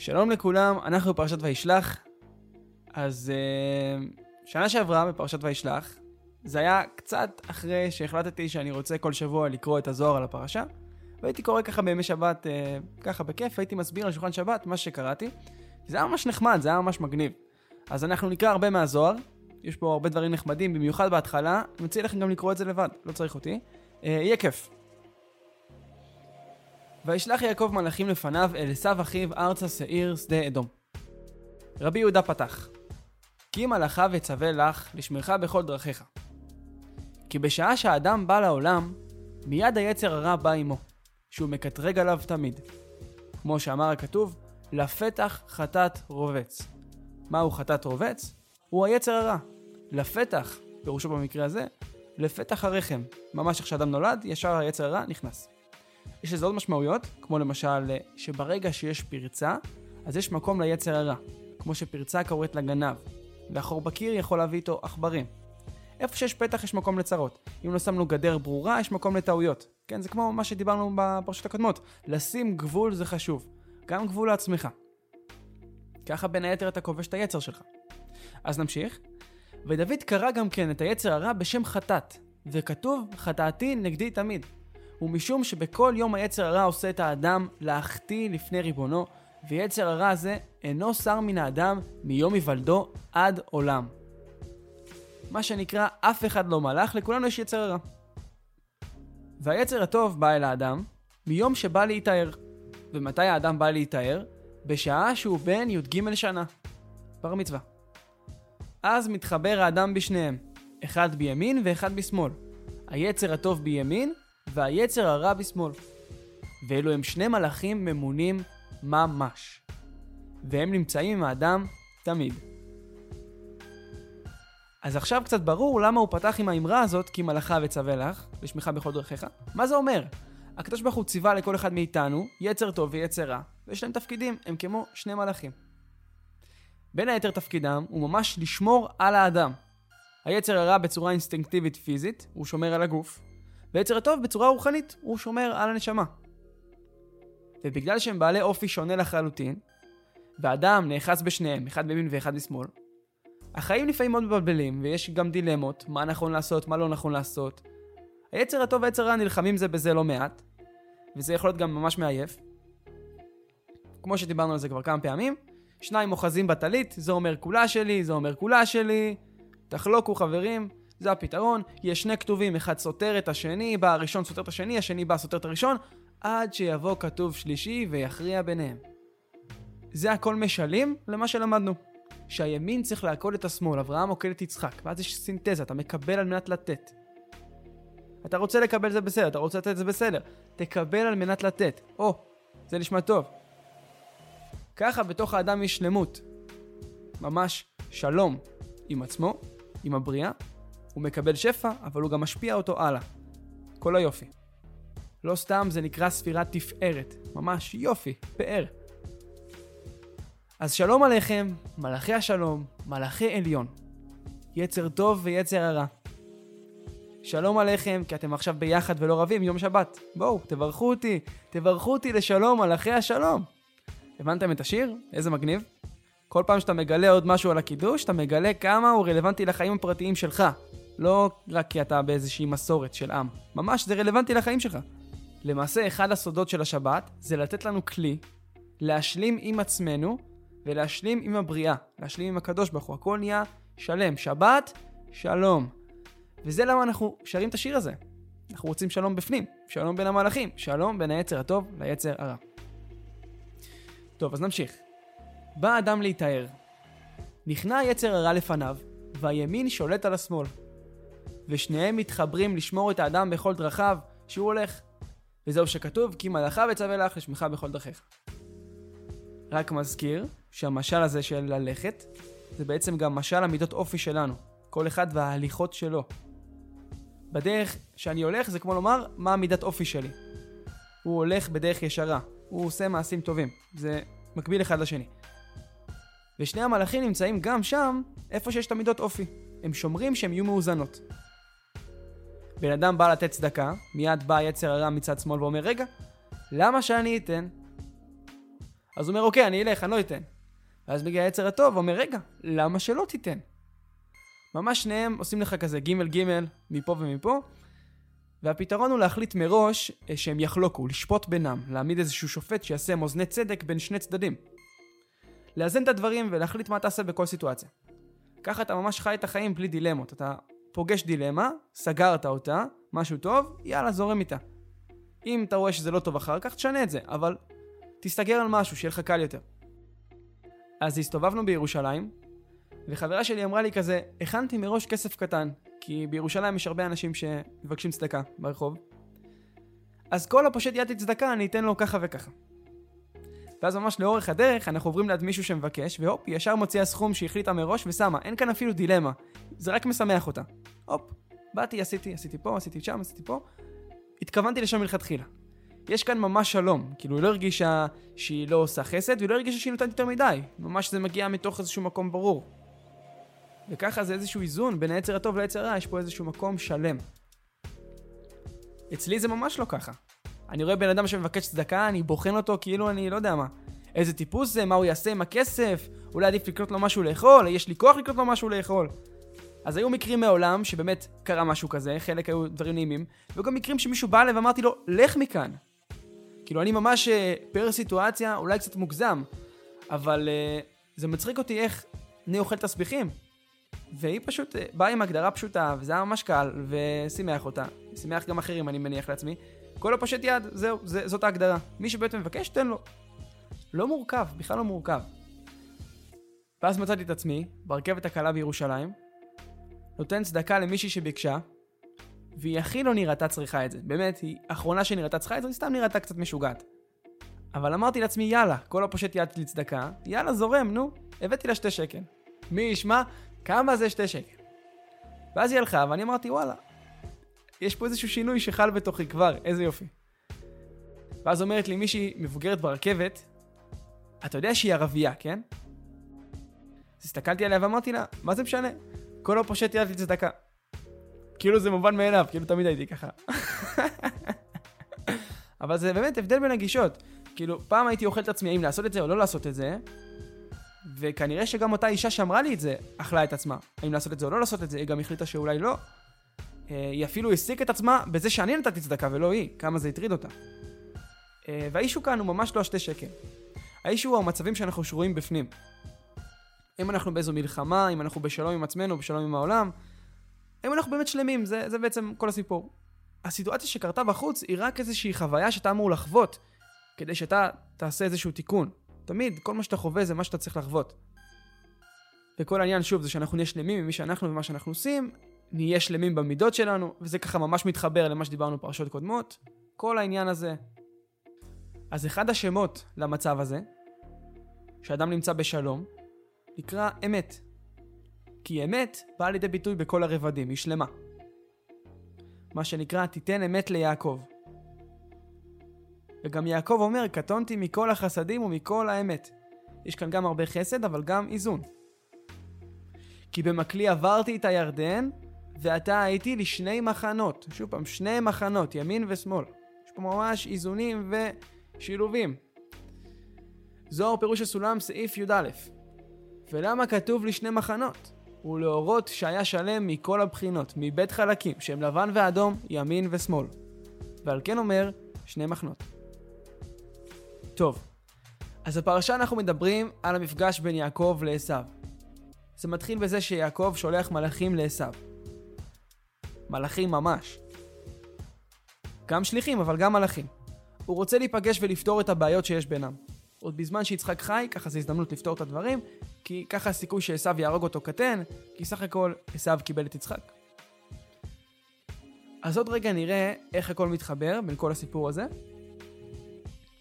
שלום לכולם, אנחנו בפרשת וישלח. אז uh, שנה שעברה בפרשת וישלח, זה היה קצת אחרי שהחלטתי שאני רוצה כל שבוע לקרוא את הזוהר על הפרשה, והייתי קורא ככה בימי שבת, uh, ככה בכיף, הייתי מסביר על שולחן שבת מה שקראתי, זה היה ממש נחמד, זה היה ממש מגניב. אז אנחנו נקרא הרבה מהזוהר, יש פה הרבה דברים נחמדים, במיוחד בהתחלה, אני מציע לכם גם לקרוא את זה לבד, לא צריך אותי. Uh, יהיה כיף. וישלח יעקב מלאכים לפניו אל עשו אחיו ארצה שעיר שדה אדום. רבי יהודה פתח כי מלאכיו יצווה לך לשמרך בכל דרכיך. כי בשעה שהאדם בא לעולם, מיד היצר הרע בא עמו, שהוא מקטרג עליו תמיד. כמו שאמר הכתוב, לפתח חטאת רובץ. מהו חטאת רובץ? הוא היצר הרע. לפתח, פירושו במקרה הזה, לפתח הרחם. ממש איך שאדם נולד, ישר היצר הרע נכנס. יש לזה עוד משמעויות, כמו למשל שברגע שיש פרצה, אז יש מקום ליצר הרע, כמו שפרצה קוראת לגנב, והחור בקיר יכול להביא איתו עכברים. איפה שיש פתח יש מקום לצרות. אם לא שמנו גדר ברורה, יש מקום לטעויות. כן, זה כמו מה שדיברנו בפרשות הקודמות. לשים גבול זה חשוב. גם גבול לעצמך. ככה בין היתר אתה כובש את היצר שלך. אז נמשיך. ודוד קרא גם כן את היצר הרע בשם חטאת, וכתוב חטאתי נגדי תמיד. ומשום שבכל יום היצר הרע עושה את האדם להחטיא לפני ריבונו, ויצר הרע הזה אינו שר מן האדם מיום היוולדו עד עולם. מה שנקרא, אף אחד לא מלאך, לכולנו יש יצר הרע. והיצר הטוב בא אל האדם מיום שבא להיטהר. ומתי האדם בא להיטהר? בשעה שהוא בן י"ג שנה. בר מצווה. אז מתחבר האדם בשניהם, אחד בימין ואחד בשמאל. היצר הטוב בימין והיצר הרע בשמאל. ואלו הם שני מלאכים ממונים ממש. והם נמצאים עם האדם תמיד. אז עכשיו קצת ברור למה הוא פתח עם האמרה הזאת, כי מלאכה וצווה לך, לשמך בכל דרכיך. מה זה אומר? הקדוש ברוך הוא ציווה לכל אחד מאיתנו, יצר טוב ויצר רע, ויש להם תפקידים, הם כמו שני מלאכים. בין היתר תפקידם הוא ממש לשמור על האדם. היצר הרע בצורה אינסטינקטיבית פיזית, הוא שומר על הגוף, ויצר הטוב בצורה רוחנית, הוא שומר על הנשמה. ובגלל שהם בעלי אופי שונה לחלוטין, ואדם נאחז בשניהם, אחד בימין ואחד בשמאל, החיים לפעמים מאוד מבלבלים, ויש גם דילמות, מה נכון לעשות, מה לא נכון לעשות. היצר הטוב והיצר הרע נלחמים זה בזה לא מעט, וזה יכול להיות גם ממש מעייף. כמו שדיברנו על זה כבר כמה פעמים, שניים אוחזים בטלית, זה אומר כולה שלי, זה אומר כולה שלי, תחלוקו חברים, זה הפתרון, יש שני כתובים, אחד סותר את השני, בא הראשון סותר את השני, השני בא סותר את הראשון, עד שיבוא כתוב שלישי ויכריע ביניהם. זה הכל משלים למה שלמדנו. שהימין צריך לעקוד את השמאל, אברהם עוקד את יצחק, ואז יש סינתזה, אתה מקבל על מנת לתת. אתה רוצה לקבל זה בסדר, אתה רוצה לתת זה בסדר, תקבל על מנת לתת. או, זה נשמע טוב. ככה בתוך האדם יש שלמות. ממש שלום עם עצמו, עם הבריאה, הוא מקבל שפע, אבל הוא גם משפיע אותו הלאה. כל היופי. לא סתם זה נקרא ספירת תפארת, ממש יופי, פאר. אז שלום עליכם, מלאכי השלום, מלאכי עליון. יצר טוב ויצר הרע. שלום עליכם, כי אתם עכשיו ביחד ולא רבים, יום שבת. בואו, תברכו אותי, תברכו אותי לשלום, מלאכי השלום. הבנתם את השיר? איזה מגניב. כל פעם שאתה מגלה עוד משהו על הקידוש, אתה מגלה כמה הוא רלוונטי לחיים הפרטיים שלך. לא רק כי אתה באיזושהי מסורת של עם. ממש, זה רלוונטי לחיים שלך. למעשה, אחד הסודות של השבת זה לתת לנו כלי להשלים עם עצמנו ולהשלים עם הבריאה, להשלים עם הקדוש ברוך הוא. הכל נהיה שלם. שבת, שלום. וזה למה אנחנו שרים את השיר הזה. אנחנו רוצים שלום בפנים, שלום בין המלאכים, שלום בין היצר הטוב ליצר הרע. טוב, אז נמשיך. בא אדם להיטהר. נכנע היצר הרע לפניו, והימין שולט על השמאל. ושניהם מתחברים לשמור את האדם בכל דרכיו שהוא הולך. וזהו שכתוב, כי מלאכה וצווה לך לשמך בכל דרכיך. רק מזכיר שהמשל הזה של ללכת, זה בעצם גם משל המידות אופי שלנו. כל אחד וההליכות שלו. בדרך שאני הולך זה כמו לומר מה המידת אופי שלי. הוא הולך בדרך ישרה, הוא עושה מעשים טובים. זה מקביל אחד לשני. ושני המלאכים נמצאים גם שם, איפה שיש את המידות אופי. הם שומרים שהם יהיו מאוזנות. בן אדם בא לתת צדקה, מיד בא יצר הרע מצד שמאל ואומר, רגע, למה שאני אתן? אז הוא אומר, אוקיי, אני אלך, אני לא אתן. ואז מגיע היצר הטוב ואומר, רגע, למה שלא תיתן? ממש שניהם עושים לך כזה ג' ג' מפה ומפה, והפתרון הוא להחליט מראש אה, שהם יחלוקו, לשפוט בינם, להעמיד איזשהו שופט שיעשה מאזני צדק בין שני צדדים. לאזן את הדברים ולהחליט מה תעשה בכל סיטואציה. ככה אתה ממש חי את החיים בלי דילמות. אתה פוגש דילמה, סגרת אותה, משהו טוב, יאללה, זורם איתה. אם אתה רואה שזה לא טוב אחר כך, תשנה את זה, אבל תסתגר על משהו, שיהיה לך קל יותר. אז הסתובבנו בירושלים, וחברה שלי אמרה לי כזה, הכנתי מראש כסף קטן, כי בירושלים יש הרבה אנשים שמבקשים צדקה ברחוב. אז כל הפושט יד לצדקה, אני אתן לו ככה וככה. ואז ממש לאורך הדרך אנחנו עוברים ליד מישהו שמבקש, והופ, ישר מוציאה סכום שהחליטה מראש ושמה, אין כאן אפילו דילמה. זה רק משמח אותה. הופ, באתי, עשיתי, עשיתי פה, עשיתי שם, עשיתי פה. התכוונתי לשם מלכתחילה. יש כאן ממש שלום, כאילו היא לא הרגישה שהיא לא עושה חסד, והיא לא הרגישה שהיא נותנת יותר מדי. ממש זה מגיע מתוך איזשהו מקום ברור. וככה זה איזשהו איזון בין היצר הטוב ליצר רע, יש פה איזשהו מקום שלם. אצלי זה ממש לא ככה. אני רואה בן אדם שמבקש צדקה, אני בוחן אותו כאילו אני לא יודע מה. איזה טיפוס זה, מה הוא יעשה עם הכסף, אולי עדיף לקנות לו משהו לאכול, יש לי כוח לקנות לו משהו לאכול. אז היו מקרים מעולם שבאמת קרה משהו כזה, חלק היו דברים נעימים, והיו גם מקרים שמישהו בא אליי ואמרתי לו, לך מכאן. כאילו אני ממש אה, פר סיטואציה, אולי קצת מוגזם, אבל uh, זה מצחיק אותי איך אני אוכל תסביכים. והיא פשוט uh, באה עם הגדרה פשוטה, וזה היה ממש קל, ושימח אותה. שימח גם אחרים, אני מניח לעצמי. כל הפושט יד, זהו, זה, זאת ההגדרה. מי שבאמת מבקש, תן לו. לא מורכב, בכלל לא מורכב. ואז מצאתי את עצמי, ברכבת הקלה בירושלים, נותן צדקה למישהי שביקשה, והיא הכי לא נראתה צריכה את זה. באמת, היא אחרונה שנראתה צריכה את זה, היא סתם נראתה קצת משוגעת. אבל אמרתי לעצמי, יאללה, כל הפושט יד לצדקה, יאללה, זורם, נו. הבאתי לה שתי שקל. מי ישמע, כמה זה שתי שקל? ואז היא הלכה, ואני אמרתי, וואלה, יש פה איזשהו שינוי שחל בתוכי כבר, איזה יופי. ואז אומרת לי מישהי מבוגרת ברכבת, אתה יודע שהיא ערבייה, כן? אז הסתכלתי עליה ואמרתי לה, מה זה משנה? כל הפושט יד לצדקה. כאילו זה מובן מאליו, כאילו תמיד הייתי ככה. אבל זה באמת הבדל בין הגישות. כאילו, פעם הייתי אוכל את עצמי האם לעשות את זה או לא לעשות את זה, וכנראה שגם אותה אישה שאמרה לי את זה, אכלה את עצמה. האם לעשות את זה או לא לעשות את זה, היא גם החליטה שאולי לא. אה, היא אפילו העסיק את עצמה בזה שאני נתתי צדקה ולא היא, כמה זה הטריד אותה. אה, והאישו כאן הוא ממש לא השתי שקל. האישו הוא המצבים שאנחנו שרויים בפנים. אם אנחנו באיזו מלחמה, אם אנחנו בשלום עם עצמנו, בשלום עם העולם, אם אנחנו באמת שלמים, זה, זה בעצם כל הסיפור. הסיטואציה שקרתה בחוץ היא רק איזושהי חוויה שאתה אמור לחוות, כדי שאתה תעשה איזשהו תיקון. תמיד, כל מה שאתה חווה זה מה שאתה צריך לחוות. וכל העניין, שוב, זה שאנחנו נהיה שלמים עם מי שאנחנו ומה שאנחנו עושים, נהיה שלמים במידות שלנו, וזה ככה ממש מתחבר למה שדיברנו בפרשות קודמות. כל העניין הזה. אז אחד השמות למצב הזה, שאדם נמצא בשלום, נקרא אמת. כי אמת באה לידי ביטוי בכל הרבדים, היא שלמה. מה שנקרא, תיתן אמת ליעקב. וגם יעקב אומר, קטונתי מכל החסדים ומכל האמת. יש כאן גם הרבה חסד, אבל גם איזון. כי במקלי עברתי את הירדן, ועתה הייתי לשני מחנות. שוב פעם, שני מחנות, ימין ושמאל. יש פה ממש איזונים ושילובים. זוהר פירוש הסולם, סעיף י"א. ולמה כתוב לי שני מחנות? ולהורות שהיה שלם מכל הבחינות, מבית חלקים, שהם לבן ואדום, ימין ושמאל. ועל כן אומר, שני מחנות. טוב, אז בפרשה אנחנו מדברים על המפגש בין יעקב לעשו. זה מתחיל בזה שיעקב שולח מלאכים לעשו. מלאכים ממש. גם שליחים, אבל גם מלאכים. הוא רוצה להיפגש ולפתור את הבעיות שיש בינם. עוד בזמן שיצחק חי, ככה זו הזדמנות לפתור את הדברים, כי ככה הסיכוי שעשו יהרוג אותו קטן, כי סך הכל עשו קיבל את יצחק. אז עוד רגע נראה איך הכל מתחבר בין כל הסיפור הזה.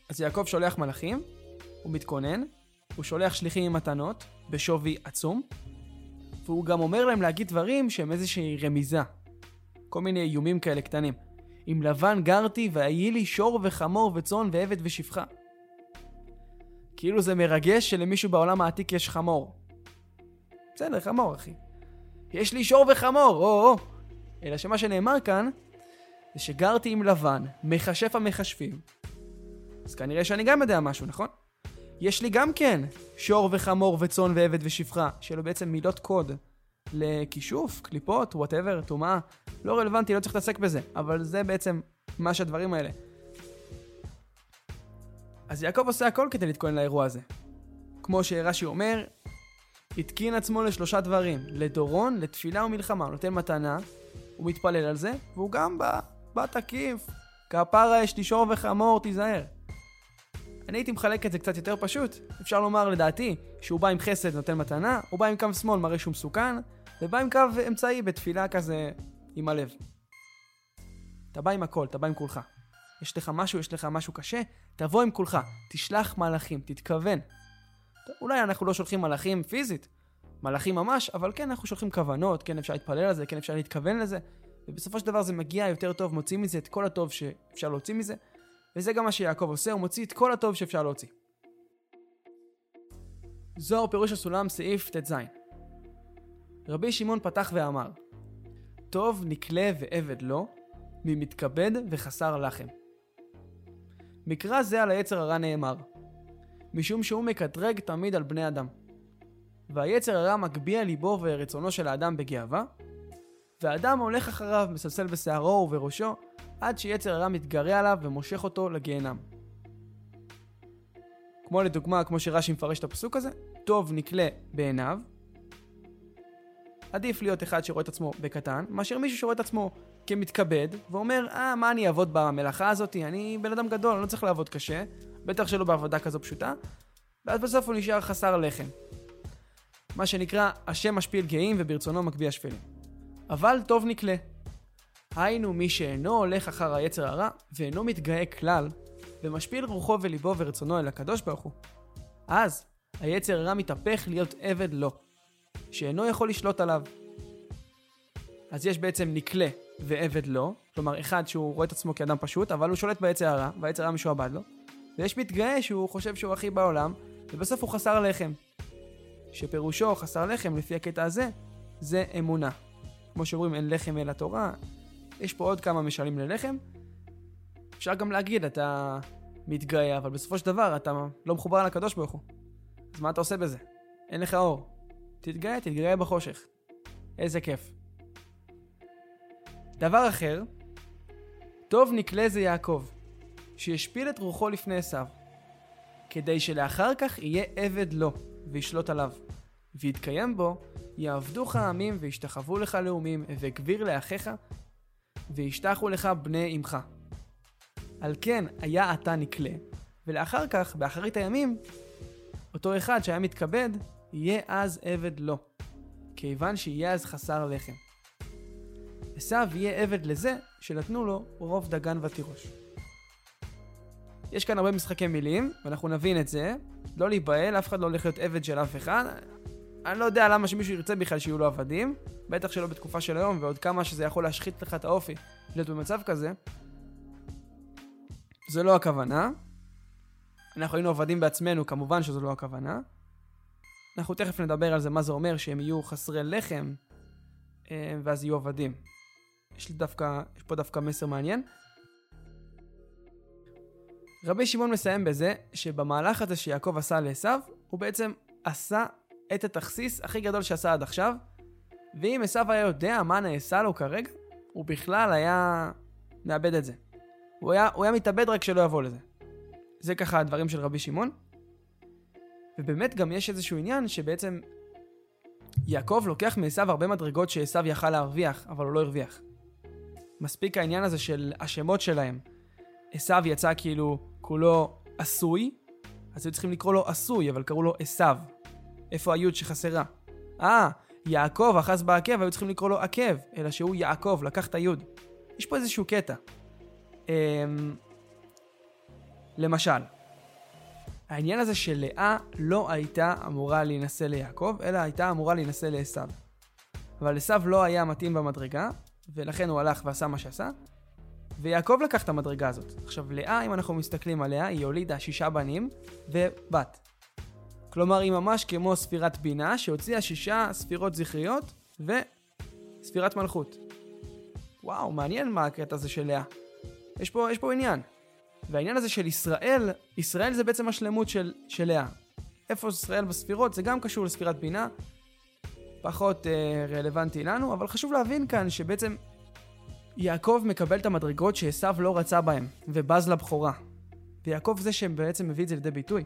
אז יעקב שולח מלאכים, הוא מתכונן, הוא שולח שליחים עם מתנות, בשווי עצום, והוא גם אומר להם להגיד דברים שהם איזושהי רמיזה. כל מיני איומים כאלה קטנים. עם לבן גרתי ויהי לי שור וחמור וצאן ועבד ושפחה. כאילו זה מרגש שלמישהו בעולם העתיק יש חמור. בסדר, חמור, אחי. יש לי שור וחמור, או-או. אלא שמה שנאמר כאן, זה שגרתי עם לבן, מכשף המכשפים. אז כנראה שאני גם יודע משהו, נכון? יש לי גם כן שור וחמור וצאן ועבד ושפחה, שאלו בעצם מילות קוד לכישוף, קליפות, whatever, טומאה. לא רלוונטי, לא צריך להתעסק בזה, אבל זה בעצם מה שהדברים האלה. אז יעקב עושה הכל כדי להתכונן לאירוע הזה. כמו שרש"י אומר, התקין עצמו לשלושה דברים, לדורון, לתפילה ומלחמה. הוא נותן מתנה, הוא מתפלל על זה, והוא גם בא, בא תקיף. כפרה יש לי שור וחמור, תיזהר. אני הייתי מחלק את זה קצת יותר פשוט. אפשר לומר, לדעתי, שהוא בא עם חסד נותן מתנה, הוא בא עם קו שמאל מראה שהוא מסוכן, ובא עם קו אמצעי בתפילה כזה עם הלב. אתה בא עם הכל, אתה בא עם כולך. יש לך משהו, יש לך משהו קשה, תבוא עם כולך, תשלח מלאכים, תתכוון. אולי אנחנו לא שולחים מלאכים פיזית, מלאכים ממש, אבל כן אנחנו שולחים כוונות, כן אפשר להתפלל על זה, כן אפשר להתכוון לזה, ובסופו של דבר זה מגיע יותר טוב, מוצאים מזה את כל הטוב שאפשר להוציא מזה, וזה גם מה שיעקב עושה, הוא מוציא את כל הטוב שאפשר להוציא. זוהר פירוש הסולם סעיף ט"ז רבי שמעון פתח ואמר טוב נקלה ועבד לא, ממתכבד וחסר לחם. מקרא זה על היצר הרע נאמר, משום שהוא מקטרג תמיד על בני אדם. והיצר הרע מגביה ליבו ורצונו של האדם בגאווה, והאדם הולך אחריו, מסלסל בשערו ובראשו, עד שיצר הרע מתגרה עליו ומושך אותו לגיהנם. כמו לדוגמה, כמו שרש"י מפרש את הפסוק הזה, טוב נקלה בעיניו. עדיף להיות אחד שרואה את עצמו בקטן, מאשר מישהו שרואה את עצמו כמתכבד, ואומר, אה, מה אני אעבוד במלאכה הזאת? אני בן אדם גדול, אני לא צריך לעבוד קשה, בטח שלא בעבודה כזו פשוטה, ואז בסוף הוא נשאר חסר לחם. מה שנקרא, השם משפיל גאים וברצונו מגביה שפלים. אבל טוב נקלה. היינו מי שאינו הולך אחר היצר הרע, ואינו מתגאה כלל, ומשפיל רוחו וליבו ורצונו אל הקדוש ברוך הוא. אז, היצר הרע מתהפך להיות עבד לו, שאינו יכול לשלוט עליו. אז יש בעצם נקלה ועבד לו, כלומר אחד שהוא רואה את עצמו כאדם פשוט, אבל הוא שולט ביצר הרע, והיצר הרע משועבד לו, ויש מתגאה שהוא חושב שהוא הכי בעולם, ובסוף הוא חסר לחם. שפירושו חסר לחם, לפי הקטע הזה, זה אמונה. כמו שאומרים, אין לחם אלא תורה, יש פה עוד כמה משלים ללחם. אפשר גם להגיד, אתה מתגאה, אבל בסופו של דבר אתה לא מחובר לקדוש ברוך הוא. אז מה אתה עושה בזה? אין לך אור. תתגאה, תתגאה בחושך. איזה כיף. דבר אחר, טוב נקלה זה יעקב, שישפיל את רוחו לפני עשיו, כדי שלאחר כך יהיה עבד לו, וישלוט עליו. ויתקיים בו, יעבדוך העמים וישתחוו לך לאומים, וגביר לאחיך, וישתחו לך בני אמך. על כן היה אתה נקלה, ולאחר כך, באחרית הימים, אותו אחד שהיה מתכבד, יהיה אז עבד לו, כיוון שיהיה אז חסר לחם. עשיו יהיה עבד לזה שנתנו לו רוב דגן ותירוש. יש כאן הרבה משחקי מילים, ואנחנו נבין את זה. לא להיבהל, אף אחד לא הולך להיות עבד של אף אחד. אני לא יודע למה שמישהו ירצה בכלל שיהיו לו עבדים, בטח שלא בתקופה של היום, ועוד כמה שזה יכול להשחית לך את האופי להיות במצב כזה. זה לא הכוונה. אנחנו היינו עבדים בעצמנו, כמובן שזו לא הכוונה. אנחנו תכף נדבר על זה, מה זה אומר שהם יהיו חסרי לחם, ואז יהיו עבדים. יש לי דווקא, יש פה דווקא מסר מעניין. רבי שמעון מסיים בזה שבמהלך הזה שיעקב עשה לעשו, הוא בעצם עשה את התכסיס הכי גדול שעשה עד עכשיו, ואם עשו היה יודע מה נעשה לו כרגע, הוא בכלל היה מאבד את זה. הוא היה, הוא היה מתאבד רק שלא יבוא לזה. זה ככה הדברים של רבי שמעון. ובאמת גם יש איזשהו עניין שבעצם יעקב לוקח מעשו הרבה מדרגות שעשו יכל להרוויח, אבל הוא לא הרוויח. מספיק העניין הזה של השמות שלהם. עשו יצא כאילו כולו עשוי, אז היו צריכים לקרוא לו עשוי, אבל קראו לו עשו. איפה היוד שחסרה? אה, יעקב אחז בעקב, היו צריכים לקרוא לו עקב, אלא שהוא יעקב, לקח את היוד. יש פה איזשהו קטע. אמ... למשל, העניין הזה שלאה לא הייתה אמורה להינשא ליעקב, אלא הייתה אמורה להינשא לעשו. אבל עשו לא היה מתאים במדרגה, ולכן הוא הלך ועשה מה שעשה, ויעקב לקח את המדרגה הזאת. עכשיו, לאה, אם אנחנו מסתכלים עליה, היא הולידה שישה בנים ובת. כלומר, היא ממש כמו ספירת בינה, שהוציאה שישה ספירות זכריות וספירת מלכות. וואו, מעניין מה הקטע הזה של לאה. יש פה, יש פה עניין. והעניין הזה של ישראל, ישראל זה בעצם השלמות של, של לאה. איפה ישראל בספירות, זה גם קשור לספירת בינה, פחות אה, רלוונטי לנו, אבל חשוב להבין כאן שבעצם יעקב מקבל את המדרגות שעשו לא רצה בהם, ובז לבכורה. ויעקב זה שבעצם מביא את זה לידי ביטוי.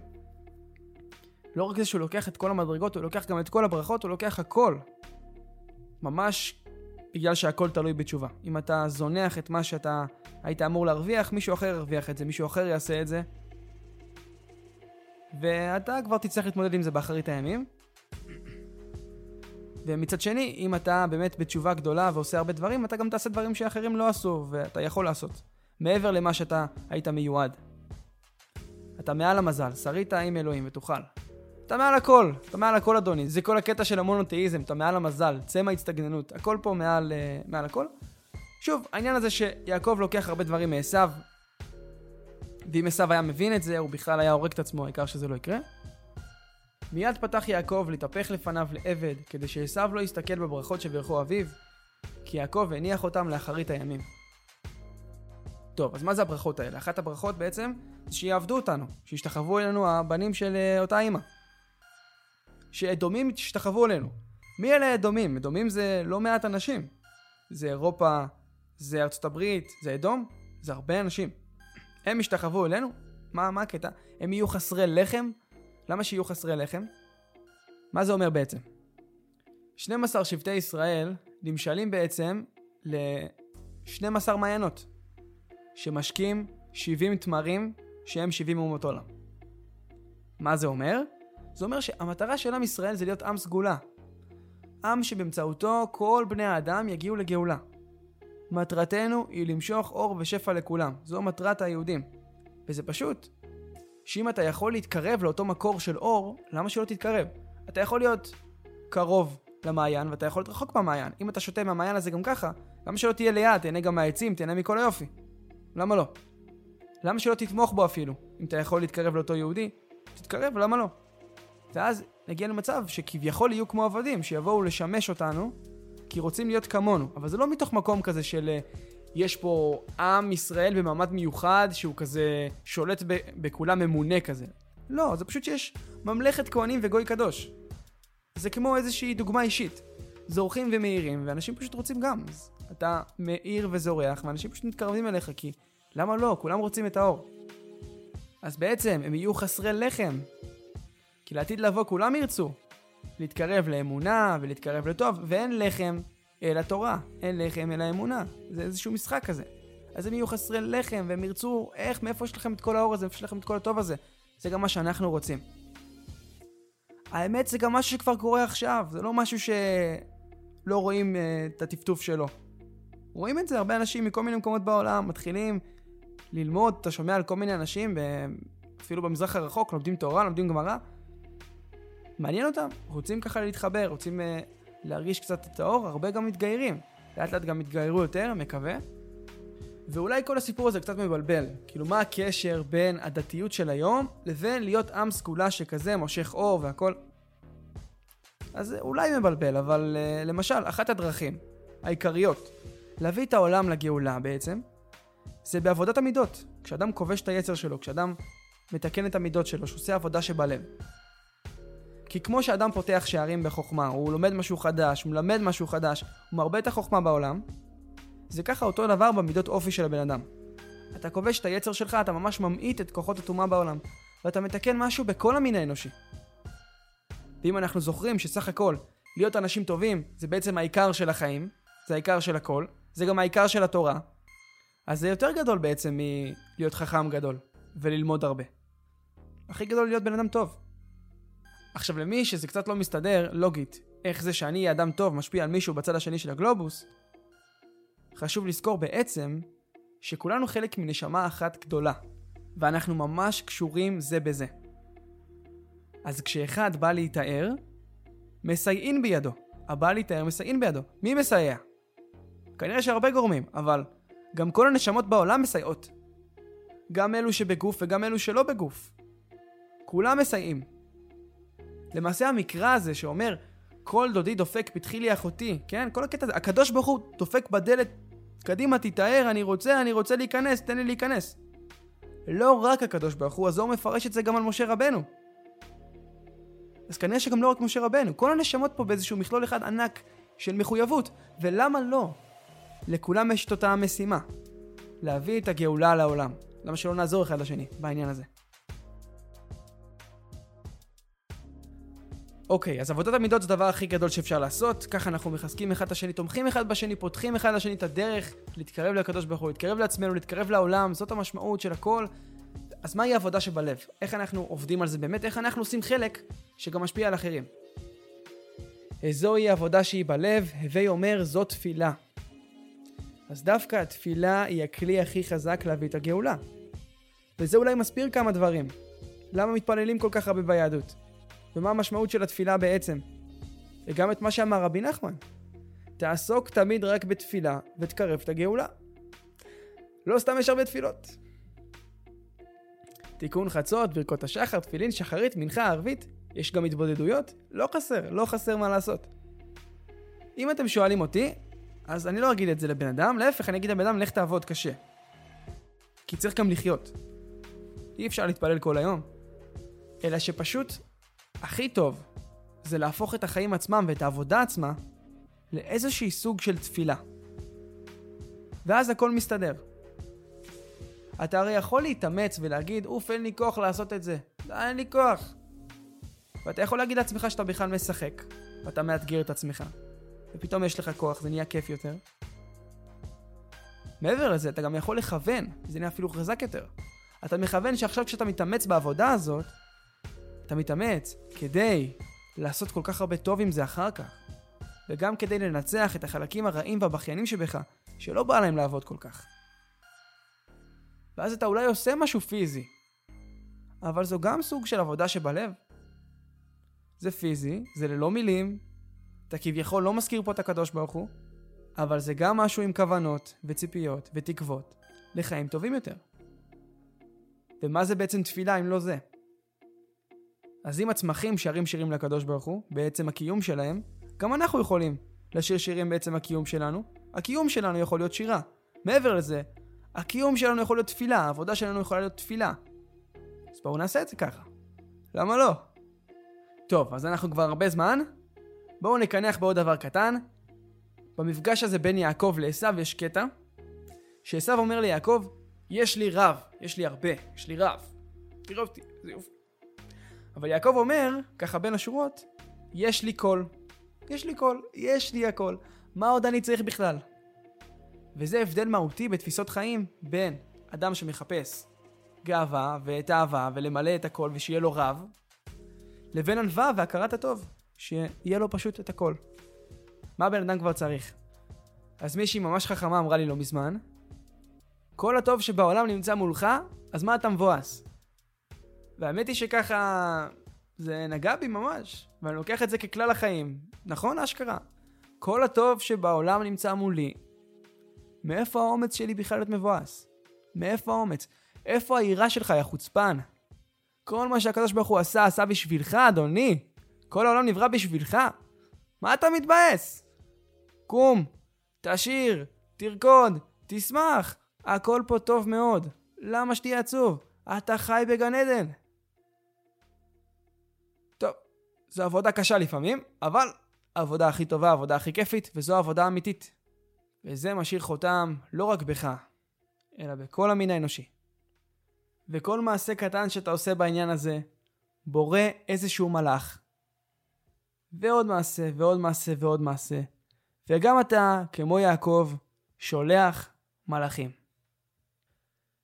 לא רק זה שהוא לוקח את כל המדרגות, הוא לוקח גם את כל הברכות, הוא לוקח הכל. ממש בגלל שהכל תלוי בתשובה. אם אתה זונח את מה שאתה היית אמור להרוויח, מישהו אחר ירוויח את זה, מישהו אחר יעשה את זה. ואתה כבר תצטרך להתמודד עם זה באחרית הימים. ומצד שני, אם אתה באמת בתשובה גדולה ועושה הרבה דברים, אתה גם תעשה דברים שאחרים לא עשו, ואתה יכול לעשות. מעבר למה שאתה היית מיועד. אתה מעל המזל, שרית עם אלוהים ותוכל. אתה מעל הכל, אתה מעל הכל אדוני. זה כל הקטע של המונותאיזם, אתה מעל המזל, צא מההצטגננות, הכל פה מעל, uh, מעל הכל. שוב, העניין הזה שיעקב לוקח הרבה דברים מעשו, ואם עשו היה מבין את זה, הוא בכלל היה הורג את עצמו, העיקר שזה לא יקרה. מיד פתח יעקב להתהפך לפניו לעבד, כדי שעשו לא יסתכל בברכות שברכו אביו, כי יעקב הניח אותם לאחרית הימים. טוב, אז מה זה הברכות האלה? אחת הברכות בעצם זה שיעבדו אותנו, שישתחוו אלינו הבנים של uh, אותה אימא. שאדומים ישתחוו אלינו. מי אלה אדומים? אדומים זה לא מעט אנשים. זה אירופה, זה ארצות הברית, זה אדום, זה הרבה אנשים. הם ישתחוו אלינו? מה, מה הקטע? הם יהיו חסרי לחם? למה שיהיו חסרי לחם? מה זה אומר בעצם? 12 שבטי ישראל נמשלים בעצם ל-12 מעיינות, שמשקים 70 תמרים שהם 70 אומות עולם. מה זה אומר? זה אומר שהמטרה של עם ישראל זה להיות עם סגולה. עם שבאמצעותו כל בני האדם יגיעו לגאולה. מטרתנו היא למשוך אור ושפע לכולם. זו מטרת היהודים. וזה פשוט. שאם אתה יכול להתקרב לאותו מקור של אור, למה שלא תתקרב? אתה יכול להיות קרוב למעיין ואתה יכול להיות רחוק מהמעיין. אם אתה שותה מהמעיין הזה גם ככה, למה שלא תהיה ליד, תהנה גם מהעצים, תהנה מכל היופי. למה לא? למה שלא תתמוך בו אפילו? אם אתה יכול להתקרב לאותו יהודי, תתקרב, למה לא? ואז נגיע למצב שכביכול יהיו כמו עבדים, שיבואו לשמש אותנו, כי רוצים להיות כמונו. אבל זה לא מתוך מקום כזה של אה, יש פה עם ישראל במעמד מיוחד, שהוא כזה שולט ב- בכולם ממונה כזה. לא, זה פשוט שיש ממלכת כהנים וגוי קדוש. זה כמו איזושהי דוגמה אישית. זורחים ומאירים, ואנשים פשוט רוצים גם. אז אתה מאיר וזורח, ואנשים פשוט מתקרבים אליך, כי למה לא? כולם רוצים את האור. אז בעצם הם יהיו חסרי לחם, כי לעתיד לבוא כולם ירצו להתקרב לאמונה ולהתקרב לטוב, ואין לחם אלא תורה, אין לחם אלא אמונה. זה איזשהו משחק כזה. אז הם יהיו חסרי לחם, והם ירצו, איך, מאיפה יש לכם את כל האור הזה, מאיפה יש לכם את כל הטוב הזה. זה גם מה שאנחנו רוצים. האמת זה גם משהו שכבר קורה עכשיו, זה לא משהו שלא רואים uh, את הטפטוף שלו. רואים את זה, הרבה אנשים מכל מיני מקומות בעולם מתחילים ללמוד, אתה שומע על כל מיני אנשים, אפילו במזרח הרחוק, לומדים תורה, לומדים גמרא, מעניין אותם, רוצים ככה להתחבר, רוצים uh, להרגיש קצת את האור, הרבה גם מתגיירים. לאט לאט גם יתגיירו יותר, מקווה. ואולי כל הסיפור הזה קצת מבלבל. כאילו, מה הקשר בין הדתיות של היום לבין להיות עם סגולה שכזה, מושך אור והכל? אז זה אולי מבלבל, אבל uh, למשל, אחת הדרכים העיקריות להביא את העולם לגאולה בעצם, זה בעבודת המידות. כשאדם כובש את היצר שלו, כשאדם מתקן את המידות שלו, שעושה עבודה שבלב. כי כמו שאדם פותח שערים בחוכמה, הוא לומד משהו חדש, הוא מלמד משהו חדש, הוא מרבה את החוכמה בעולם, זה ככה אותו דבר במידות אופי של הבן אדם. אתה כובש את היצר שלך, אתה ממש ממעיט את כוחות הטומאה בעולם, ואתה מתקן משהו בכל המין האנושי. ואם אנחנו זוכרים שסך הכל, להיות אנשים טובים זה בעצם העיקר של החיים, זה העיקר של הכל, זה גם העיקר של התורה, אז זה יותר גדול בעצם מלהיות חכם גדול וללמוד הרבה. הכי גדול להיות בן אדם טוב. עכשיו למי שזה קצת לא מסתדר, לוגית, איך זה שאני אהיה אדם טוב משפיע על מישהו בצד השני של הגלובוס, חשוב לזכור בעצם שכולנו חלק מנשמה אחת גדולה, ואנחנו ממש קשורים זה בזה. אז כשאחד בא להתאר, מסייעין בידו. הבא להתאר מסייעין בידו. מי מסייע? כנראה שהרבה גורמים, אבל גם כל הנשמות בעולם מסייעות. גם אלו שבגוף וגם אלו שלא בגוף. כולם מסייעים. למעשה המקרא הזה שאומר, כל דודי דופק פתחי לי אחותי, כן? כל הקטע הזה, הקדוש ברוך הוא דופק בדלת, קדימה תתאר, אני רוצה, אני רוצה להיכנס, תן לי להיכנס. לא רק הקדוש ברוך הוא, הזוהר מפרש את זה גם על משה רבנו. אז כנראה שגם לא רק משה רבנו, כל הנשמות פה באיזשהו מכלול אחד ענק של מחויבות, ולמה לא? לכולם יש את אותה המשימה, להביא את הגאולה לעולם. למה שלא נעזור אחד לשני בעניין הזה? אוקיי, אז עבודת המידות זה הדבר הכי גדול שאפשר לעשות, ככה אנחנו מחזקים אחד את השני, תומכים אחד בשני, פותחים אחד לשני את הדרך להתקרב לקדוש ברוך הוא, להתקרב לעצמנו, להתקרב לעולם, זאת המשמעות של הכל. אז מהי העבודה שבלב? איך אנחנו עובדים על זה באמת? איך אנחנו עושים חלק שגם משפיע על אחרים? זוהי עבודה שהיא בלב, הווי אומר זאת תפילה. אז דווקא התפילה היא הכלי הכי חזק להביא את הגאולה. וזה אולי מסביר כמה דברים. למה מתפללים כל כך הרבה ביהדות? ומה המשמעות של התפילה בעצם? וגם את מה שאמר רבי נחמן. תעסוק תמיד רק בתפילה ותקרב את הגאולה. לא סתם יש הרבה תפילות. תיקון חצות, ברכות השחר, תפילין, שחרית, מנחה, ערבית. יש גם התבודדויות? לא חסר, לא חסר מה לעשות. אם אתם שואלים אותי, אז אני לא אגיד את זה לבן אדם, להפך, אני אגיד לבן אדם, לך תעבוד קשה. כי צריך גם לחיות. אי אפשר להתפלל כל היום. אלא שפשוט, הכי טוב, זה להפוך את החיים עצמם ואת העבודה עצמה לאיזשהי סוג של תפילה. ואז הכל מסתדר. אתה הרי יכול להתאמץ ולהגיד, אוף, אין לי כוח לעשות את זה. לא, אין לי כוח. ואתה יכול להגיד לעצמך שאתה בכלל משחק, ואתה מאתגר את עצמך. ופתאום יש לך כוח, זה נהיה כיף יותר. מעבר לזה, אתה גם יכול לכוון, זה נהיה אפילו חזק יותר. אתה מכוון שעכשיו כשאתה מתאמץ בעבודה הזאת, אתה מתאמץ כדי לעשות כל כך הרבה טוב עם זה אחר כך. וגם כדי לנצח את החלקים הרעים והבכיינים שבך, שלא בא להם לעבוד כל כך. ואז אתה אולי עושה משהו פיזי, אבל זו גם סוג של עבודה שבלב. זה פיזי, זה ללא מילים, אתה כביכול לא מזכיר פה את הקדוש ברוך הוא, אבל זה גם משהו עם כוונות וציפיות ותקוות לחיים טובים יותר. ומה זה בעצם תפילה אם לא זה? אז אם הצמחים שרים שירים לקדוש ברוך הוא, בעצם הקיום שלהם, גם אנחנו יכולים לשיר שירים בעצם הקיום שלנו. הקיום שלנו יכול להיות שירה. מעבר לזה, הקיום שלנו יכול להיות תפילה, העבודה שלנו יכולה להיות תפילה. אז בואו נעשה את זה ככה. למה לא? טוב, אז אנחנו כבר הרבה זמן. בואו נקנח בעוד דבר קטן. במפגש הזה בין יעקב לעשו יש קטע, שעשו אומר ליעקב, יש לי רב, יש לי הרבה, יש לי רב. תראו אותי, זה יופי. אבל יעקב אומר, ככה בין השורות, יש לי קול. יש לי קול, יש לי הכל. מה עוד אני צריך בכלל? וזה הבדל מהותי בתפיסות חיים בין אדם שמחפש גאווה ואת האהבה ולמלא את הכל ושיהיה לו רב, לבין ענווה והכרת הטוב, שיהיה לו פשוט את הכל. מה בן אדם כבר צריך? אז מישהי ממש חכמה אמרה לי לא מזמן, כל הטוב שבעולם נמצא מולך, אז מה אתה מבואס? והאמת היא שככה זה נגע בי ממש, ואני לוקח את זה ככלל החיים. נכון, אשכרה. כל הטוב שבעולם נמצא מולי. מאיפה האומץ שלי בכלל להיות מבואס? מאיפה האומץ? איפה היראה שלך, יא חוצפן? כל מה שהקדוש ברוך הוא עשה, עשה בשבילך, אדוני. כל העולם נברא בשבילך. מה אתה מתבאס? קום, תשיר, תרקוד, תשמח. הכל פה טוב מאוד. למה שתהיה עצוב? אתה חי בגן עדן. זו עבודה קשה לפעמים, אבל העבודה הכי טובה, העבודה הכי כיפית, וזו עבודה אמיתית. וזה משאיר חותם לא רק בך, אלא בכל המין האנושי. וכל מעשה קטן שאתה עושה בעניין הזה, בורא איזשהו מלאך. ועוד מעשה, ועוד מעשה, ועוד מעשה. וגם אתה, כמו יעקב, שולח מלאכים.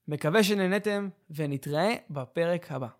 מקווה שנהנתם, ונתראה בפרק הבא.